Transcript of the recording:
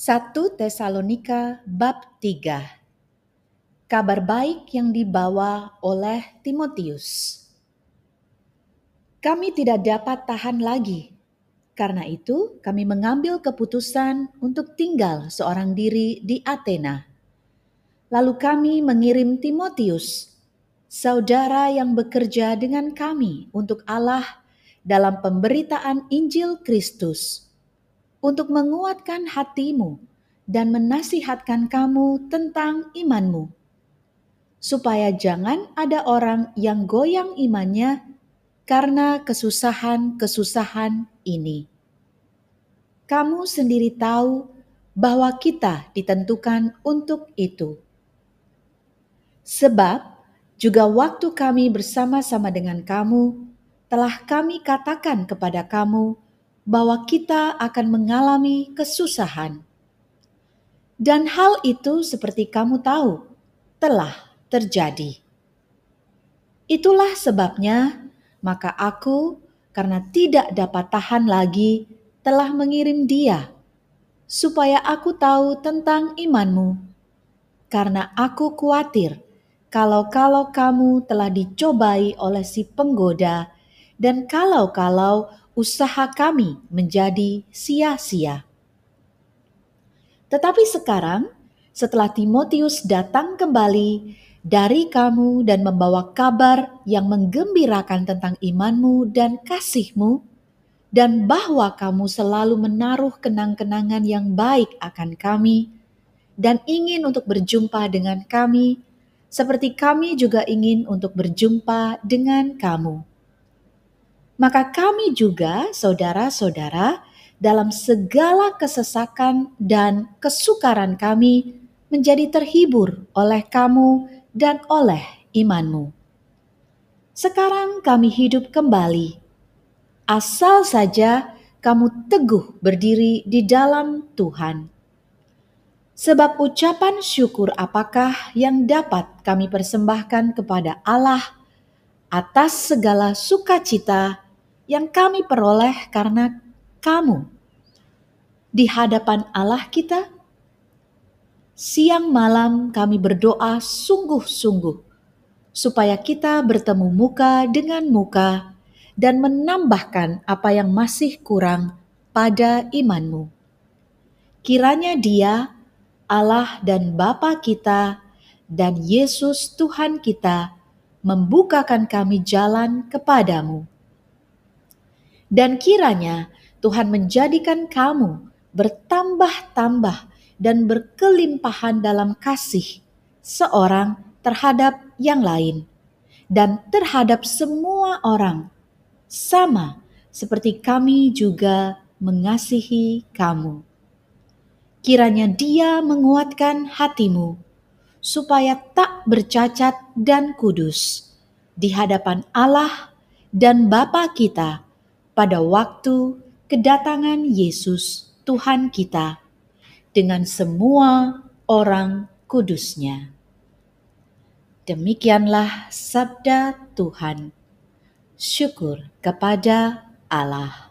1 Tesalonika bab 3 Kabar baik yang dibawa oleh Timotius Kami tidak dapat tahan lagi. Karena itu, kami mengambil keputusan untuk tinggal seorang diri di Athena. Lalu kami mengirim Timotius, saudara yang bekerja dengan kami untuk Allah dalam pemberitaan Injil Kristus untuk menguatkan hatimu dan menasihatkan kamu tentang imanmu, supaya jangan ada orang yang goyang imannya karena kesusahan-kesusahan ini. Kamu sendiri tahu bahwa kita ditentukan untuk itu. Sebab juga waktu kami bersama-sama dengan kamu, telah kami katakan kepada kamu bahwa kita akan mengalami kesusahan. Dan hal itu seperti kamu tahu, telah terjadi. Itulah sebabnya, maka aku karena tidak dapat tahan lagi, telah mengirim dia, supaya aku tahu tentang imanmu. Karena aku khawatir, kalau-kalau kamu telah dicobai oleh si penggoda, dan kalau-kalau usaha kami menjadi sia-sia. Tetapi sekarang, setelah Timotius datang kembali dari kamu dan membawa kabar yang menggembirakan tentang imanmu dan kasihmu, dan bahwa kamu selalu menaruh kenang-kenangan yang baik akan kami, dan ingin untuk berjumpa dengan kami, seperti kami juga ingin untuk berjumpa dengan kamu maka kami juga, saudara-saudara, dalam segala kesesakan dan kesukaran kami, menjadi terhibur oleh kamu dan oleh imanmu. Sekarang kami hidup kembali, asal saja kamu teguh berdiri di dalam Tuhan. Sebab ucapan syukur apakah yang dapat kami persembahkan kepada Allah atas segala sukacita yang kami peroleh karena kamu di hadapan Allah kita. Siang malam kami berdoa sungguh-sungguh supaya kita bertemu muka dengan muka dan menambahkan apa yang masih kurang pada imanmu. Kiranya Dia, Allah dan Bapa kita, dan Yesus Tuhan kita membukakan kami jalan kepadamu dan kiranya Tuhan menjadikan kamu bertambah-tambah dan berkelimpahan dalam kasih seorang terhadap yang lain dan terhadap semua orang, sama seperti kami juga mengasihi kamu. Kiranya Dia menguatkan hatimu supaya tak bercacat dan kudus di hadapan Allah dan Bapa kita pada waktu kedatangan Yesus Tuhan kita dengan semua orang kudusnya. Demikianlah sabda Tuhan. Syukur kepada Allah.